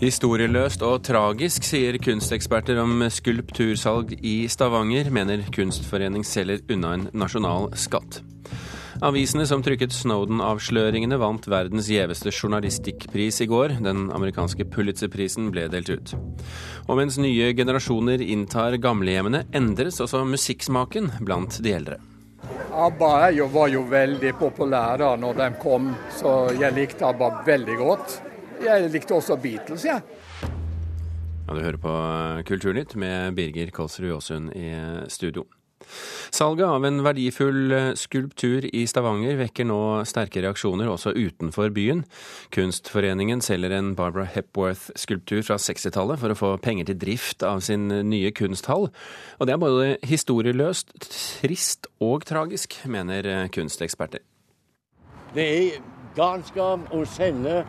Historieløst og tragisk, sier kunsteksperter om skulptursalg i Stavanger, mener Kunstforening selger unna en nasjonal skatt. Avisene som trykket Snowden-avsløringene, vant verdens gjeveste journalistikkpris i går. Den amerikanske Pulitzer-prisen ble delt ut. Og mens nye generasjoner inntar gamlehjemmene, endres også musikksmaken blant de eldre. ABBA var jo veldig populære når de kom, så jeg likte ABBA veldig godt. Jeg likte også Beatles, jeg. Ja. Ja, du hører på Kulturnytt med Birger Kolsrud Aasund i studio. Salget av en verdifull skulptur i Stavanger vekker nå sterke reaksjoner også utenfor byen. Kunstforeningen selger en Barbara Hepworth-skulptur fra 60-tallet for å få penger til drift av sin nye kunsthall. Og det er både historieløst, trist og tragisk, mener kunsteksperter. Det er galskap å selge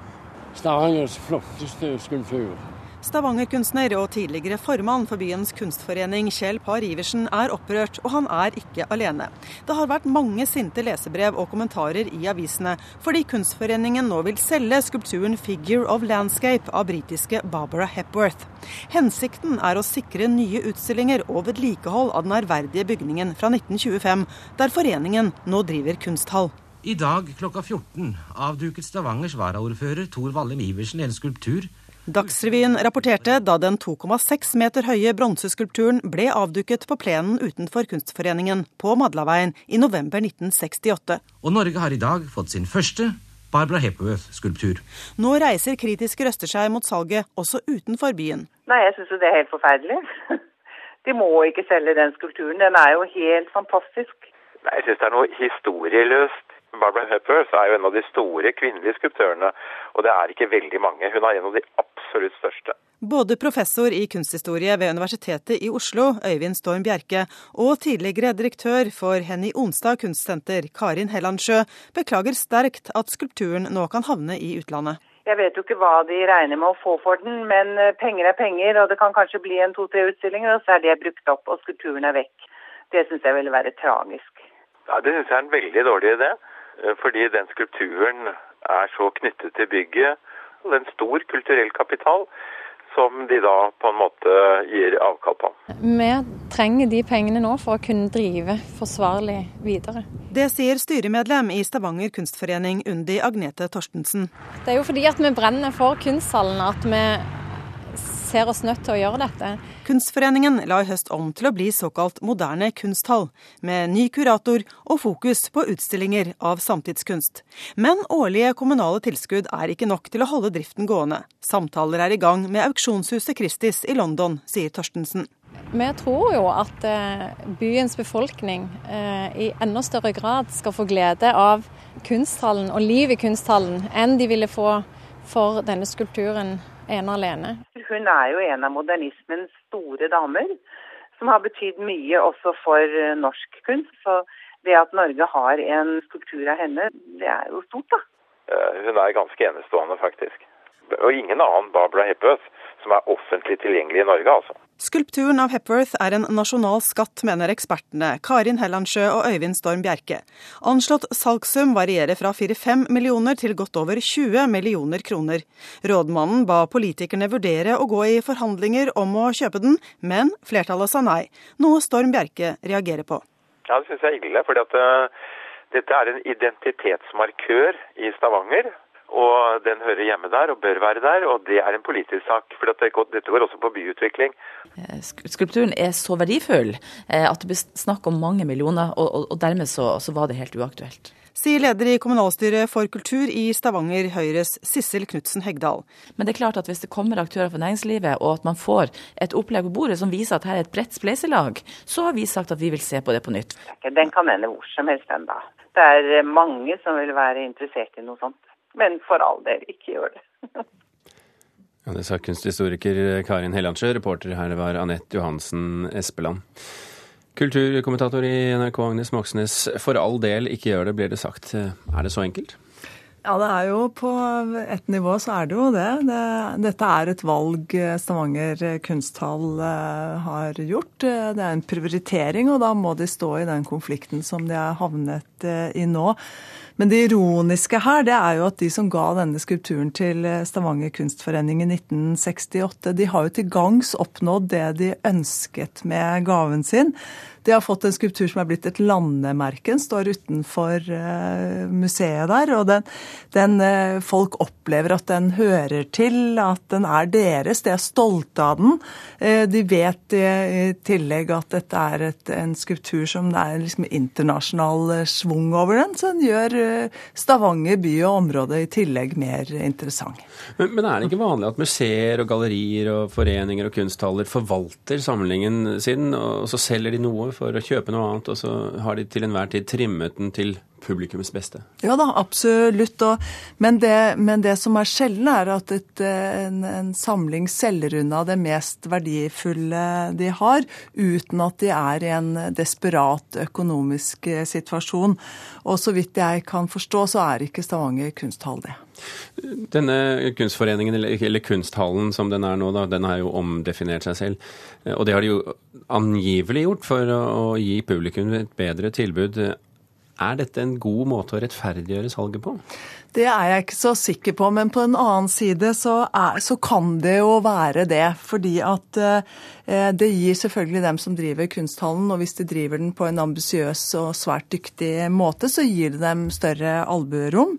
Stavangers flotteste skulptur. Stavanger-kunstner og tidligere formann for byens kunstforening, Kjell Par Iversen, er opprørt, og han er ikke alene. Det har vært mange sinte lesebrev og kommentarer i avisene, fordi Kunstforeningen nå vil selge skulpturen 'Figure of Landscape' av britiske Barbara Hepworth. Hensikten er å sikre nye utstillinger og vedlikehold av den ærverdige bygningen fra 1925, der foreningen nå driver kunsthall. I dag klokka 14 avduket Stavangers varaordfører Tor Vallem Iversen en skulptur. Dagsrevyen rapporterte da den 2,6 meter høye bronseskulpturen ble avduket på plenen utenfor Kunstforeningen på Madlaveien i november 1968. Og Norge har i dag fått sin første Barbara Hepworth-skulptur. Nå reiser kritiske røster seg mot salget også utenfor byen. Nei, jeg syns det er helt forferdelig. De må ikke selge den skulpturen. Den er jo helt fantastisk. Nei, Jeg syns det er noe historieløst Barbara Hepworth er jo en av de store kvinnelige skulptørene, og det er ikke veldig mange. Hun er en av de absolutt største. Både professor i kunsthistorie ved Universitetet i Oslo, Øyvind Storm Bjerke, og tidligere direktør for Henny Onsdag kunstsenter, Karin Hellandsjø, beklager sterkt at skulpturen nå kan havne i utlandet. Jeg vet jo ikke hva de regner med å få for den, men eh, penger er penger, og det kan kanskje bli en to-tre utstillinger, og så er det brukt opp, og skulpturen er vekk. Det syns jeg ville være tragisk. Ja, Det syns jeg er en veldig dårlig idé. Eh, fordi den skulpturen er så knyttet til bygget. Og det er en stor kulturell kapital som de da på en måte gir avkall på. Vi trenger de pengene nå for å kunne drive forsvarlig videre. Det sier styremedlem i Stavanger kunstforening, Undi Agnete Torstensen. Det er jo fordi at vi brenner for kunsthallen at vi ser oss nødt til å gjøre dette. Kunstforeningen la i høst om til å bli såkalt moderne kunsthall, med ny kurator og fokus på utstillinger av samtidskunst. Men årlige kommunale tilskudd er ikke nok til å holde driften gående. Samtaler er i gang med auksjonshuset Christies i London, sier Torstensen. Vi tror jo at eh, byens befolkning eh, i enda større grad skal få glede av kunsthallen og liv i kunsthallen enn de ville få for denne skulpturen ene alene. Hun er jo en av modernismens store damer, som har betydd mye også for eh, norsk kunst. Så det at Norge har en skulptur av henne, det er jo stort, da. Hun er ganske enestående, faktisk. Og ingen annen Barbara Hepworth som er offentlig tilgjengelig i Norge, altså. Skulpturen av Hepworth er en nasjonal skatt, mener ekspertene Karin Hellandsjø og Øyvind Storm Bjerke. Anslått salgssum varierer fra 4-5 millioner til godt over 20 millioner kroner. Rådmannen ba politikerne vurdere å gå i forhandlinger om å kjøpe den, men flertallet sa nei, noe Storm Bjerke reagerer på. Ja, Det syns jeg er ille. fordi at uh, dette er en identitetsmarkør i Stavanger. Og den hører hjemme der og bør være der, og det er en politisk sak. For dette går også på byutvikling. Eh, skulpturen er så verdifull eh, at det blir snakk om mange millioner, og, og dermed så, så, var det helt uaktuelt. Sier leder i kommunalstyret for kultur i Stavanger, Høyres Sissel Knutsen Hegdal. Men det er klart at hvis det kommer aktører fra næringslivet, og at man får et opplegg på bordet som viser at her er et bredt spleiselag, så har vi sagt at vi vil se på det på nytt. Den kan ende hvor som helst den da. Det er mange som vil være interessert i noe sånt. Men for all del, ikke gjør det. ja, det sa kunsthistoriker Karin Hellandsjø. Reporter her var Anette Johansen Espeland. Kulturkommentator i NRK Agnes Moxnes, for all del, ikke gjør det, blir det sagt. Er det så enkelt? Ja, det er jo på et nivå så er det jo det. det dette er et valg Stavanger kunsthall har gjort. Det er en prioritering, og da må de stå i den konflikten som de har havnet i nå. Men det ironiske her, det er jo at de som ga denne skulpturen til Stavanger kunstforening i 1968, de har jo til gangs oppnådd det de ønsket med gaven sin. De har fått en skulptur som er blitt et landemerke. Den står utenfor uh, museet der. Og den, den uh, folk opplever at den hører til, at den er deres. De er stolte av den. De vet i, tillegg at dette er et, en skulptur som det er liksom internasjonal schwung over den. Så den gjør Stavanger by og området i tillegg mer interessant. Men, men, er det ikke vanlig at museer og gallerier og foreninger og kunsthaller forvalter samlingen sin, og så selger de noe for å kjøpe noe annet, og så har de til enhver tid trimmet den til publikums beste? Ja da, absolutt. Og, men, det, men, det, som er sjelden, er at et, en, en, samling selger unna det mest verdifulle de har, uten at de er i en desperat økonomisk eh, situasjon. Og så vidt jeg kan forstå, så er ikke Stavanger kunsthall det. Denne kunstforeningen, eller kunsthallen som den er nå, da, den har jo omdefinert seg selv. Eh, og det har de jo angivelig gjort for å gi publikum et bedre tilbud. Er dette en god måte å rettferdiggjøre salget på? Det er jeg ikke så sikker på, men på en annen side så, er, så kan det jo være det. Fordi at eh, det gir selvfølgelig dem som driver kunsthallen, og hvis de driver den på en ambisiøs og svært dyktig måte, så gir det dem større albuerom.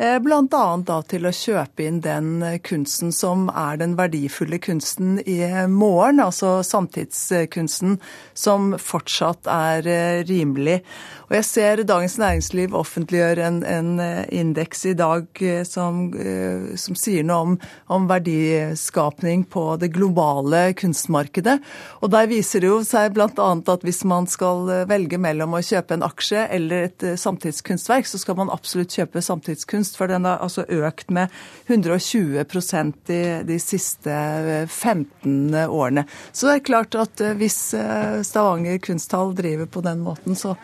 Eh, Bl.a. da til å kjøpe inn den kunsten som er den verdifulle kunsten i morgen, altså samtidskunsten som fortsatt er eh, rimelig. Og jeg ser Dagens Næringsliv offentliggjør en, en indeks i dag eh, som, eh, som sier noe om, om, verdiskapning på det globale kunstmarkedet. Og der viser det jo seg bl.a. at hvis man skal eh, velge mellom å kjøpe en aksje eller et samtidskunstverk, så skal man absolutt kjøpe samtidskunst, for den har altså økt med 120% de, de siste 15 årene. Så det er klart at hvis Stavanger kunsthall driver på den måten, så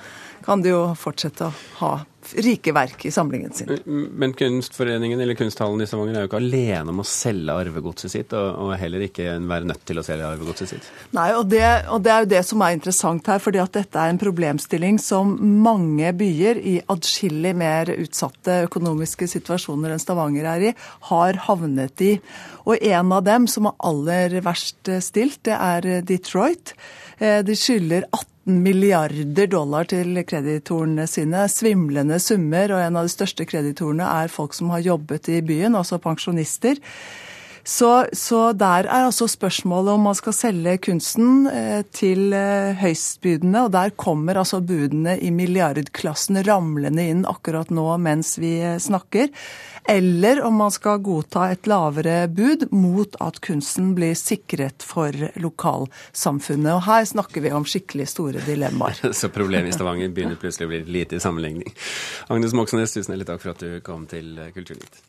kan de jo fortsette å ha rike verk i samlingen sin. Men Kunstforeningen eller Kunsthallen i Stavanger er jo ikke alene om å selge arvegodset sitt, og, og heller ikke være nødt til å selge arvegodset sitt? Nei, og det, og det, er jo det som er interessant her, fordi at dette er en problemstilling som mange byer i adskillig mer utsatte økonomiske situasjoner enn Stavanger er i, har havnet i. Og en av dem som er aller verst stilt, det er Detroit. Eh, de skylder 18 milliarder dollar til kreditorene sine. Svimlende summer. Og en av de største kreditorene er folk som har jobbet i byen, altså pensjonister. Så, så, der er altså spørsmålet om man skal selge kunsten eh, til eh, høystbydende. Og der kommer altså budene i milliardklassen ramlende inn akkurat nå mens vi eh, snakker. Eller om man skal godta et lavere bud mot at kunsten blir sikret for lokalsamfunnet. Og her snakker vi om skikkelig store dilemmaer. Så problemet i Stavanger begynner plutselig å bli lite i sammenligning. Agnes Moxnes, tusen hjertelig takk for at du kom til Kulturnytt.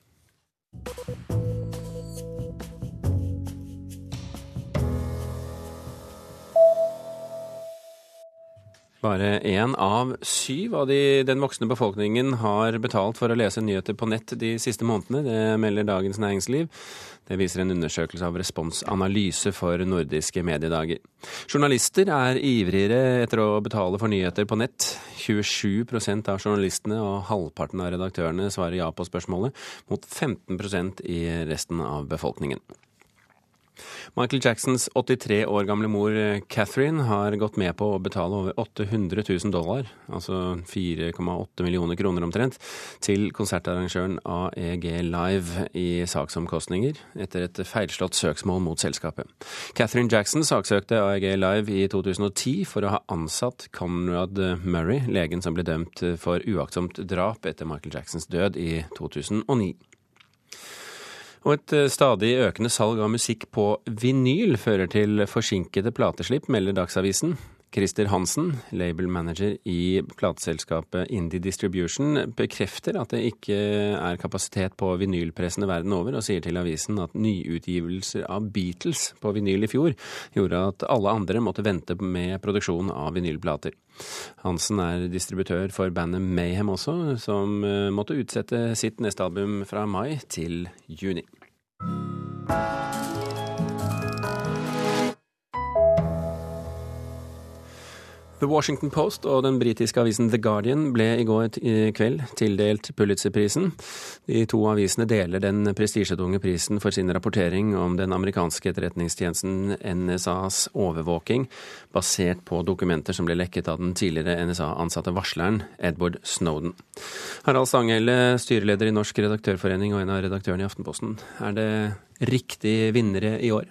Bare én av syv av de, den voksne befolkningen har betalt for å lese nyheter på nett de siste månedene. Det melder Dagens Næringsliv. Det viser en undersøkelse av responsanalyse for nordiske mediedager. Journalister er ivrigere etter å betale for nyheter på nett. 27% av journalistene og halvparten av redaktørene svarer ja på spørsmålet, mot 15% i resten av befolkningen. Michael Jacksons 83 år gamle mor Catherine har gått med på å betale over 800 000 dollar, altså 4,8 millioner kroner omtrent, til konsertarrangøren AEG Live i saksomkostninger etter et feilslått søksmål mot selskapet. Catherine Jackson saksøkte AEG Live i 2010 for å ha ansatt Conrad Murray, legen som ble dømt for uaktsomt drap etter Michael Jacksons død i 2009. Og et eh, stadig økende salg av musikk på vinyl fører til forsinkede plateslipp, melder Dagsavisen. Christer Hansen, label manager i plateselskapet Indie Distribution, bekrefter at det ikke er kapasitet på vinylpressene verden over, og sier til avisen at nyutgivelser av Beatles på vinyl i fjor gjorde at alle andre måtte vente med produksjon av vinylplater. Hansen er distributør for bandet Mayhem også, som eh, måtte utsette sitt neste album fra mai til juni. Thank you. The Washington Post og den britiske avisen The Guardian ble i går kveld tildelt Pulitzerprisen. De to avisene deler den prestisjetunge prisen for sin rapportering om den amerikanske etterretningstjenesten NSAs overvåking, basert på dokumenter som ble lekket av den tidligere NSA-ansatte varsleren Edward Snowden. Harald Stanghelle, styreleder i Norsk redaktørforening og en av redaktørene i Aftenposten. Er det riktig vinnere i år?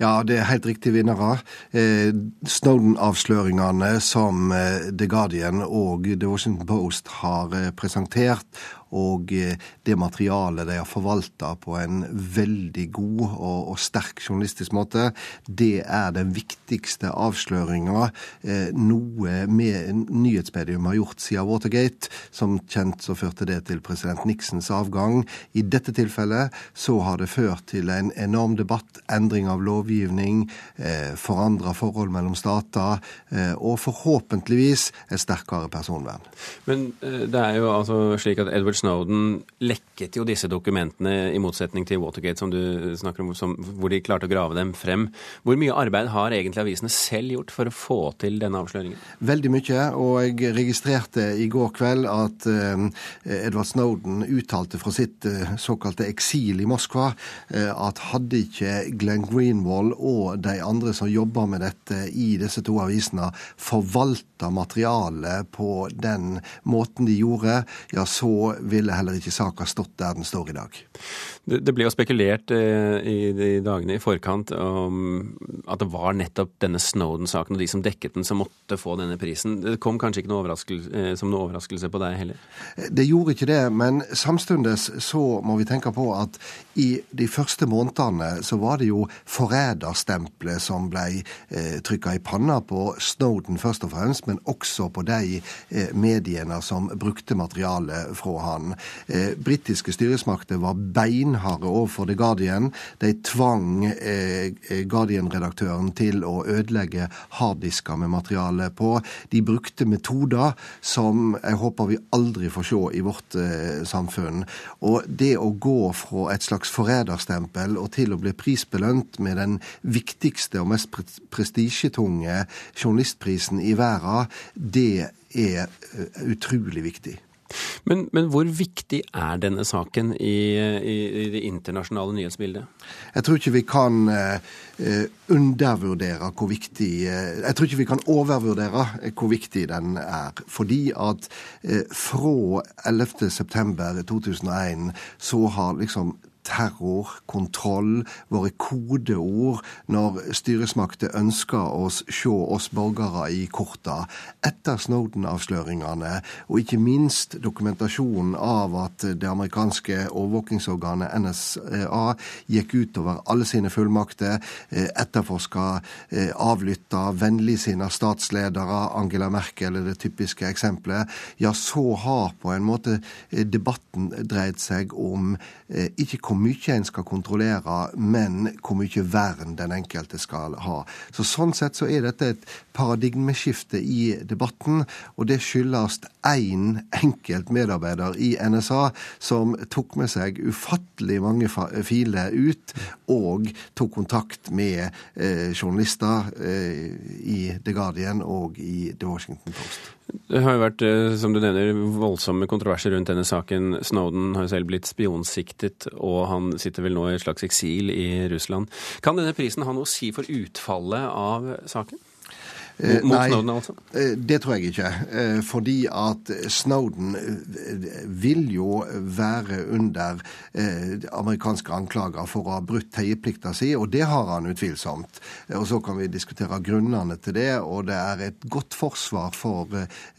Ja, det er helt riktig vinnere. Eh, Snowden-avsløringene som eh, The Guardian og The Washington Post har eh, presentert, og eh, det materialet de har forvalta på en veldig god og, og, sterk journalistisk måte, det er den viktigste avsløringa eh, noe med nyhetsmedium har gjort siden Watergate. Som kjent så førte det til president Nixons avgang. I dette tilfellet så har det ført til en enorm debatt, endring av lovgivning, eh, forandra forhold mellom stater, eh, og forhåpentligvis et sterkere personvern. Men eh, det er jo altså slik at Edward Snowden lekket jo disse dokumentene, i motsetning til Watergate, som du snakker om, som, hvor de klarte å grave dem frem. Hvor mye arbeid har egentlig avisene selv gjort for å få til denne avsløringen? Veldig mye, og jeg registrerte i går kveld at uh, Edward Snowden uttalte fra sitt uh, såkalte eksil i Moskva uh, at hadde ikke Glenn Greenwald og de andre som jobber med dette i disse to avisene, forvalta materialet på den måten de gjorde, ja, så ville heller ikke saka stått der den står i dag. Det, det ble jo spekulert eh, i de dagene i forkant om at det var nettopp denne Snowden-saken og de som dekket den, som måtte få denne prisen. Det kom kanskje ikke noe eh, som noe overraskelse på deg heller? Det gjorde ikke det, men samtidig så må vi tenke på at i de første månedene så var det jo forræderstempelet som ble eh, trykka i panna på Snowden først og fremst, men også på de eh, mediene som brukte materialet fra han. Eh, britiske styresmakter var beinharde overfor The Guardian. De tvang eh, Guardian-redaktøren til å ødelegge harddisker med materiale på. De brukte metoder som jeg håper vi aldri får se i vårt eh, samfunn. Og det å gå fra et slags forræderstempel og til å bli prisbelønt med den viktigste og mest prestisjetunge journalistprisen i verden, det er utrolig viktig. Men, men, hvor viktig er denne saken i, i, i, det internasjonale nyhetsbildet? Jeg tror ikke vi kan eh, undervurdere hvor viktig eh, Jeg tror ikke vi kan overvurdere hvor viktig den er. Fordi at eh, fra 11.9.2001 så har liksom terror, kontroll, våre kodeord når styresmakter ønsker å se oss borgere i korta. Etter Snowden-avsløringene, og ikke minst dokumentasjonen av at det amerikanske overvåkingsorganet NSA gikk utover alle sine fullmakter, eh, etterforska, eh, avlytta vennligsinna statsledere, Angela Merkel er det typiske eksempelet, ja, så har på en måte eh, debatten dreid seg om ikke hvor mye en skal kontrollere, men hvor mye vern den enkelte skal ha. Så Sånn sett så er dette et paradigmeskifte i debatten, og det skyldes én enkelt medarbeider i NSA som tok med seg ufattelig mange filer ut, og tok kontakt med eh, journalister eh, i The Guardian og i The Washington Post. Det har jo vært, eh, som du nevner, voldsomme kontroverser rundt denne saken. Snowden har jo selv blitt spionsiktet, og han sitter vel nå i et slags eksil i Russland. Kan denne prisen ha noe å si for utfallet av saken? Eh, mot Nei, Snowden, altså? Eh, det tror jeg ikke. Eh, fordi at Snowden vil jo være under amerikanske anklager for å ha brutt teieplikta si, og det har han utvilsomt. Og så kan vi diskutere grunnene til det, og det er et godt forsvar for,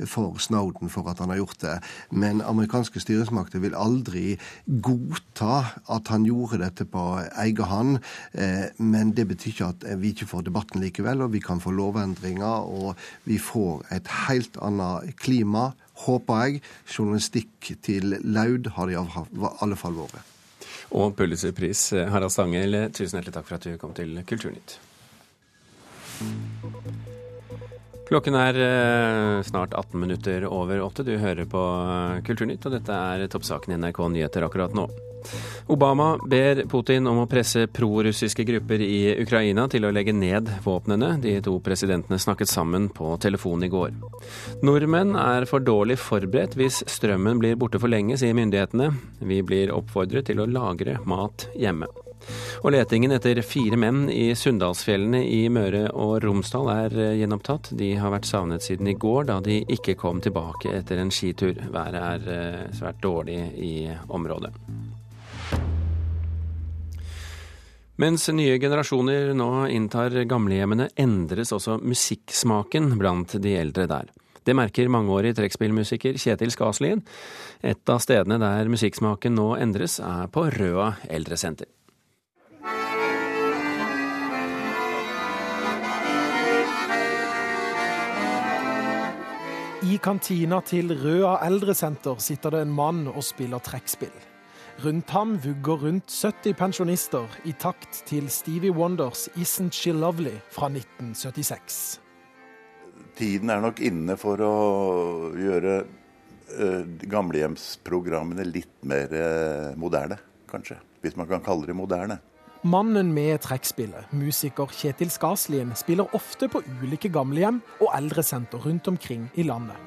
for Snowden for at han har gjort det. Men amerikanske styresmakter vil aldri godta at han gjorde dette på egen hånd. Men det betyr ikke at vi ikke får debatten likevel, og vi kan få lovendringer utfordringer, og vi får et helt annet klima, håper jeg. Journalistikk til laud har det i alle fall vært. Og Pulitzerpris, Harald Stangel, tusen hjertelig takk for at du kom til Kulturnytt. Klokken er eh, snart 18 minutter over åtte. Du hører på eh, Kulturnytt, og dette er toppsaken i NRK Nyheter akkurat nå. Obama ber Putin om å presse prorussiske grupper i Ukraina til å legge ned våpnene. De to presidentene snakket sammen på telefon i går. Nordmenn er for dårlig forberedt hvis strømmen blir borte for lenge, sier myndighetene. Vi blir oppfordret til å lagre mat hjemme. Og letingen etter fire menn i Sunndalsfjellene i Møre og Romsdal er eh, gjenopptatt. De har vært savnet siden i går, da de ikke kom tilbake etter en skitur. Været er eh, svært dårlig i området. Mens nye generasjoner nå inntar gamlehjemmene, endres også musikksmaken blant de eldre der. Det merker mangeårig trekkspillmusiker Kjetil Skaslien. Et av stedene der musikksmaken nå endres, er på Røa eldresenter. I kantina til Røa eldresenter sitter det en mann og spiller trekkspill. Rundt ham vugger rundt 70 pensjonister i takt til Stevie Wonders 'Isn't She Lovely' fra 1976. Tiden er nok inne for å gjøre uh, gamlehjemsprogrammene litt mer uh, moderne, kanskje. Hvis man kan kalle det moderne. Mannen med trekkspillet, musiker Kjetil Skaslien, spiller ofte på ulike gamlehjem og eldresenter rundt omkring i landet.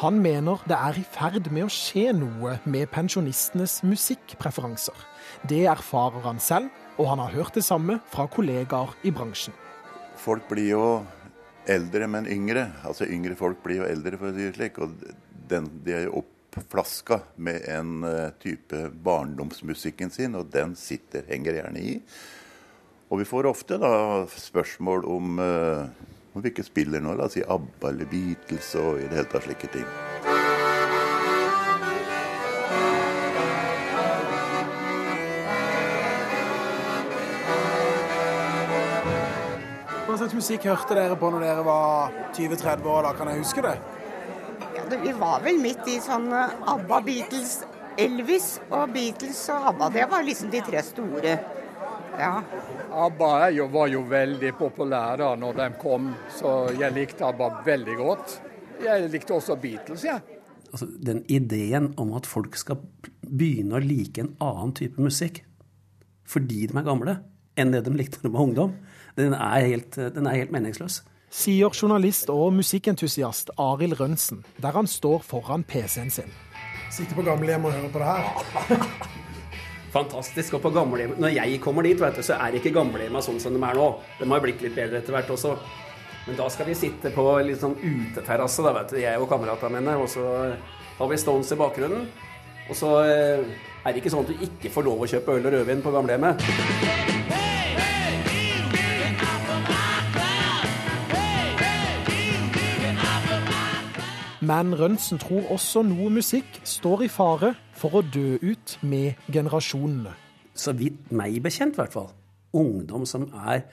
Han mener det er i ferd med å skje noe med pensjonistenes musikkpreferanser. Det erfarer han selv, og han har hørt det samme fra kollegaer i bransjen. Folk blir jo eldre, men yngre. Altså yngre folk blir jo eldre, for å si det slik. Og den, de er jo opp flaska med en eh, type barndomsmusikken sin, og den sitter, henger gjerne i. Og vi får ofte da spørsmål om, uh, om vi ikke spiller nå, la oss si ABBA eller Beatles og i det hele tatt slike ting. Hva slags musikk hørte dere på når dere var 20-30 år? da, Kan jeg huske det? Vi var vel midt i sånn eh, ABBA, Beatles, Elvis og Beatles og ABBA. Det var liksom de tre store. Ja. ABBA jo, var jo veldig populære når de kom, så jeg likte ABBA veldig godt. Jeg likte også Beatles, jeg. Ja. Altså, den ideen om at folk skal begynne å like en annen type musikk fordi de er gamle, enn det de likte da de var ungdom, den er helt, den er helt meningsløs sier journalist og musikkentusiast Arild Rønsen, der han står foran PC-en sin. Sitter på gamlehjem og hører på det her. Fantastisk. Og på gamlehjem Når jeg kommer dit, vet du, så er ikke gamlehjemma sånn som de er nå. De har blitt litt bedre etter hvert også. Men da skal vi sitte på litt sånn uteterrasse, da, vet du, jeg og kameratene mine. Og så har vi Stones i bakgrunnen. Og så eh, er det ikke sånn at du ikke får lov å kjøpe øl og rødvin på gamlehjemmet. Men Rønsen tror også noe musikk står i fare for å dø ut med generasjonene. Så vidt meg bekjent, i hvert fall. Ungdom som er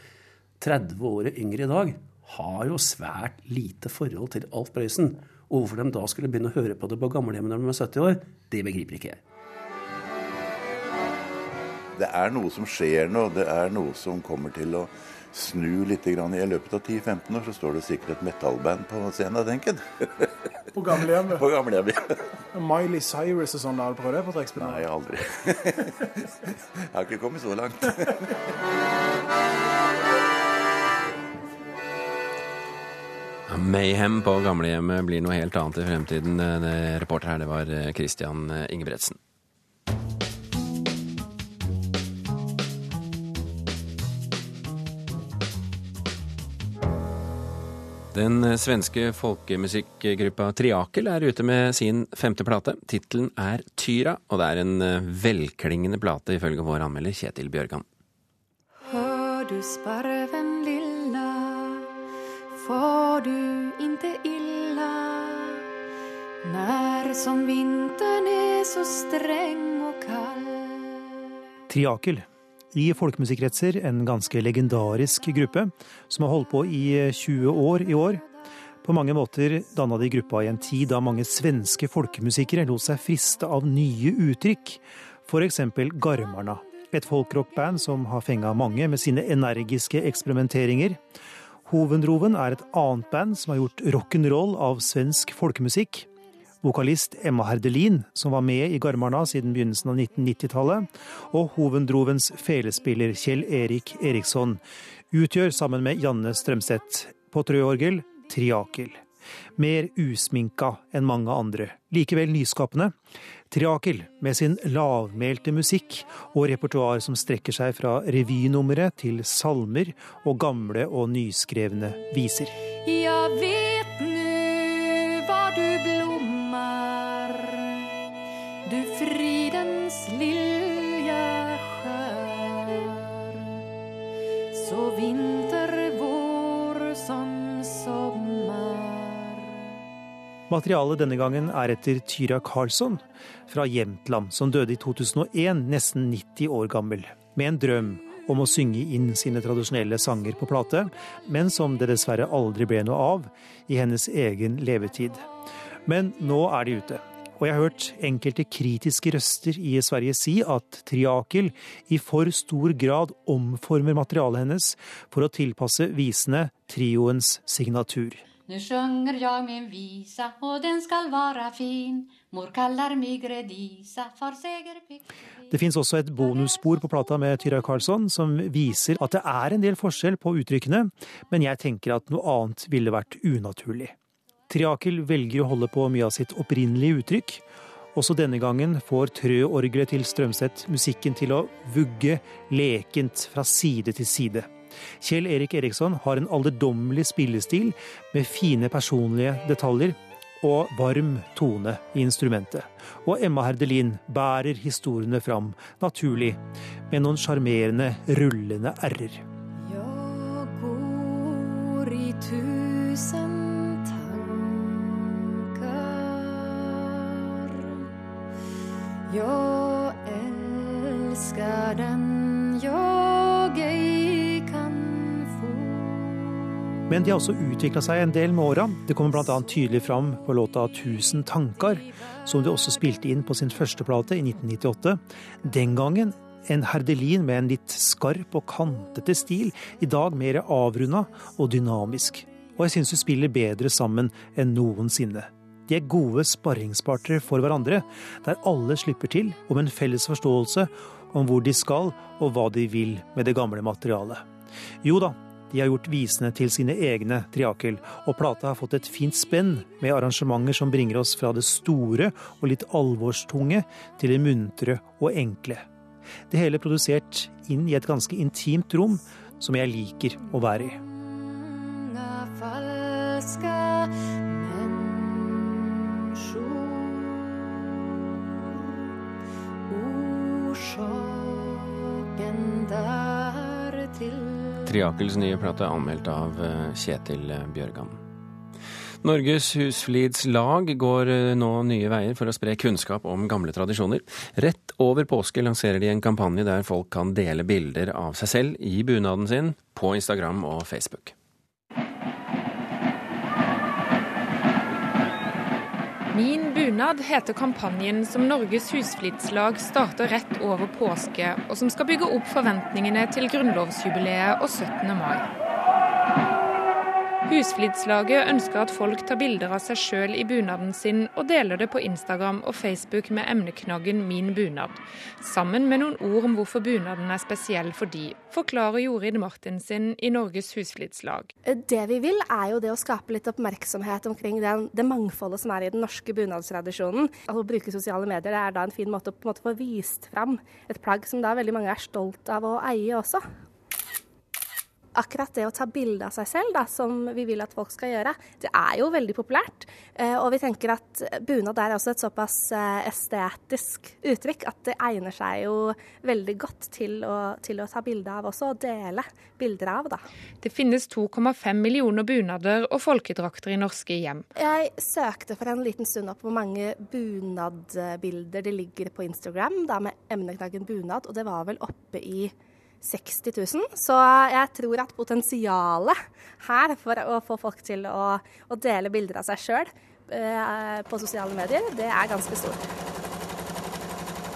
30 år yngre i dag, har jo svært lite forhold til Alf Prøysen. Og hvorfor de da skulle begynne å høre på det på gamlehjemmet når de er 70 år, det begriper ikke jeg. Det er noe som skjer nå. Det er noe som kommer til å snu litt. I løpet av 10-15 år så står det sikkert et metallband på scenen, tenker jeg. På gamlehjemmet? På gamlehjemmet. Miley Cyrus og sånn, har du prøvd det på trekkspill? Nei, aldri. jeg har ikke kommet så langt. Mayhem på gamlehjemmet blir noe helt annet i fremtiden. Reporter her, det var Christian Ingebretsen. Den svenske folkemusikkgruppa Triakel er ute med sin femte plate. Tittelen er Tyra, og det er en eh, velklingende plate ifølge vår anmelder Kjetil Bjørgan. Hør du sparven lilla, får du inte illa Når som vinteren er så streng og kald Triakel i folkemusikkretser en ganske legendarisk gruppe, som har holdt på i 20 år i år. På mange måter danna de gruppa i en tid da mange svenske folkemusikere lot seg friste av nye uttrykk, f.eks. Garmarna. Et folkrockband som har fenga mange med sine energiske eksperimenteringer. Hovenroven er et annet band som har gjort rock'n'roll av svensk folkemusikk. Vokalist Emma Herdelin, som var med i Garmarna siden begynnelsen av 1990-tallet, og Hovendrovens felespiller Kjell Erik Eriksson, utgjør sammen med Janne Strømseth på trøorgel Triakel. Mer usminka enn mange andre, likevel nyskapende. Triakel med sin lavmælte musikk og repertoar som strekker seg fra revynummeret til salmer og gamle og nyskrevne viser. Ja, vet fridens lilja skär Så vinter, vår som sommer. Materialet denne gangen er etter Tyra Karlsson fra Jämtland, som døde i 2001, nesten 90 år gammel, med en drøm om å synge inn sine tradisjonelle sanger på plate, men som det dessverre aldri ble noe av i hennes egen levetid. Men nå er de ute. Og jeg har hørt enkelte kritiske røster i Sverige si at Triakel i for stor grad omformer materialet hennes for å tilpasse visene trioens signatur. Nu sjunger jag min visa och den skall vara fin Mor kallar mig Gredisa for segerpick Det fins også et bonusspor på plata med Tyra Karlsson som viser at det er en del forskjell på uttrykkene, men jeg tenker at noe annet ville vært unaturlig. Triakel velger å holde på mye av sitt opprinnelige uttrykk. Også denne gangen får trøorgelet til Strømseth musikken til å vugge lekent fra side til side. Kjell Erik Eriksson har en alderdommelig spillestil med fine personlige detaljer og varm tone i instrumentet. Og Emma Herdelin bærer historiene fram, naturlig, med noen sjarmerende, rullende r-er. Jeg går i tusen Men de har også utvikla seg en del med åra. Det kommer bl.a. tydelig fram på låta 'Tusen tanker', som de også spilte inn på sin første plate i 1998. Den gangen en herdelin med en litt skarp og kantete stil, i dag mer avrunda og dynamisk. Og jeg syns de spiller bedre sammen enn noensinne. De er gode sparringspartnere for hverandre, der alle slipper til om en felles forståelse om hvor de skal og hva de vil med det gamle materialet. Jo da, de har gjort visene til sine egne triakel, og plata har fått et fint spenn med arrangementer som bringer oss fra det store og litt alvorstunge til det muntre og enkle. Det hele produsert inn i et ganske intimt rom som jeg liker å være i. Triakels nye plate anmeldt av eh, Kjetil Bjørgan. Norges husflidslag går eh, nå nye veier for å spre kunnskap om gamle tradisjoner. Rett over påske lanserer de en kampanje der folk kan dele bilder av seg selv i bunaden sin på Instagram og Facebook. Bunad heter kampanjen som Norges husflidslag starter rett over påske, og som skal bygge opp forventningene til grunnlovsjubileet og 17. mai. Husflidslaget ønsker at folk tar bilder av seg sjøl i bunaden sin, og deler det på Instagram og Facebook med emneknaggen 'Min bunad', sammen med noen ord om hvorfor bunaden er spesiell for de, forklarer Jorid Martinsen i Norges husflidslag. Det vi vil, er jo det å skape litt oppmerksomhet omkring den, det mangfoldet som er i den norske bunadstradisjonen. Å bruke sosiale medier er da en fin måte å på en måte få vist fram et plagg som da veldig mange er stolt av å eie også. Akkurat det å ta bilde av seg selv, da, som vi vil at folk skal gjøre, det er jo veldig populært. Eh, Og vi tenker at bunad er også et såpass eh, estetisk uttrykk at det egner seg jo veldig godt til å, til å ta bilde av også, og dele bilder av, da. Det finnes 2,5 millioner bunader og folkedrakter i norske hjem. Jeg søkte for en liten stund opp hvor mange bunadbilder det ligger på Instagram, da med emneknaggen bunad, og det var vel oppe i 60 000. Så jeg tror at potensialet her for å få folk til å, å dele bilder av seg sjøl eh, på sosiale medier, det er ganske stort.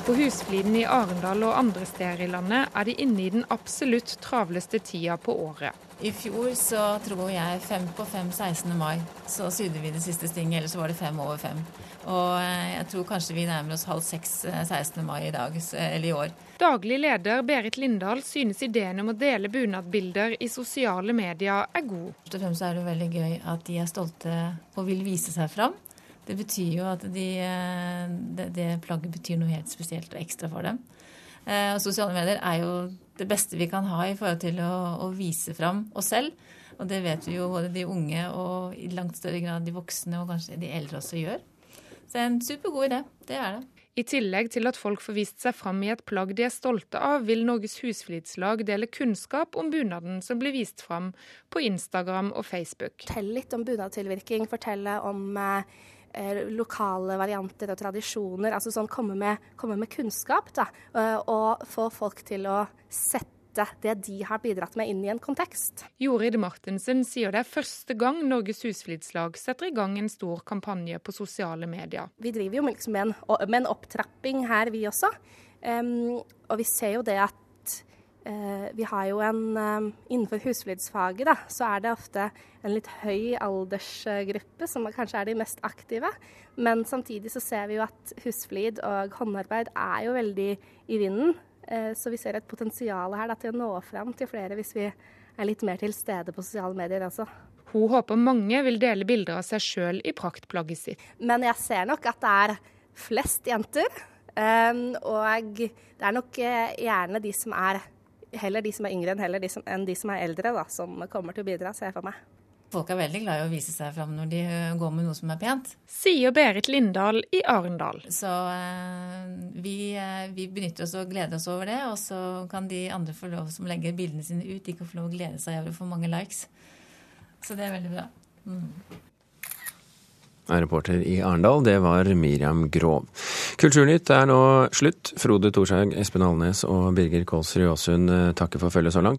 På Husfliden i Arendal og andre steder i landet er de inne i den absolutt travleste tida på året. I fjor så tror jeg fem på fem 16. mai så sydde vi det siste stinget, eller så var det fem over fem. Og eh, jeg tror kanskje vi nærmer oss halv seks 16. mai i dag, eller i år. Daglig leder Berit Lindahl synes ideen om å dele bunadbilder i sosiale medier er god. Først og fremst er det veldig gøy at de er stolte og vil vise seg fram. Det betyr jo at de, det, det plagget betyr noe helt spesielt og ekstra for dem. Eh, og sosiale medier er jo det beste vi kan ha i forhold til å, å vise fram oss selv. Og det vet vi jo både de unge og i langt større grad de voksne og kanskje de eldre også gjør. Så det er en supergod idé. Det er det. I tillegg til at folk får vist seg fram i et plagg de er stolte av, vil Norges Husflidslag dele kunnskap om bunaden som blir vist fram på Instagram og Facebook. Fortell litt om bunadtilvirking, fortelle om eh, lokale varianter og tradisjoner. altså sånn Komme med, komme med kunnskap da, og få folk til å sette det de har bidratt med inn i en kontekst. Jorid Martensen sier det er første gang Norges Husflidslag setter i gang en stor kampanje på sosiale medier. Vi driver jo liksom med, en, med en opptrapping her, vi også. Um, og vi ser jo det at vi har jo en um, Innenfor husflidsfaget da, så er det ofte en litt høy aldersgruppe som kanskje er de mest aktive. Men samtidig så ser vi jo at husflid og håndarbeid er jo veldig i vinden. Eh, så vi ser et potensial her da, til å nå fram til flere hvis vi er litt mer til stede på sosiale medier også. Hun håper mange vil dele bilder av seg sjøl i praktplagget sitt. Men jeg ser nok at det er flest jenter. Og det er nok gjerne de som er heller de som er yngre enn, de som, enn de som er eldre, da, som kommer til å bidra, ser jeg for meg. Folk er veldig glad i å vise seg fram når de går med noe som er pent. Sier Berit Lindahl i Arendal. Så eh, vi, eh, vi, benytter oss og gleder oss over det. Og så kan de andre få lov som legger bildene sine ut, de kan få lov å glede seg over å få mange likes. Så det er veldig bra. Mm. Reporter i Arendal, det var Miriam Grov. Kulturnytt er nå slutt. Frode Thorshaug, Espen Alnes og Birger Kålsrud Aasund takker for følget så langt.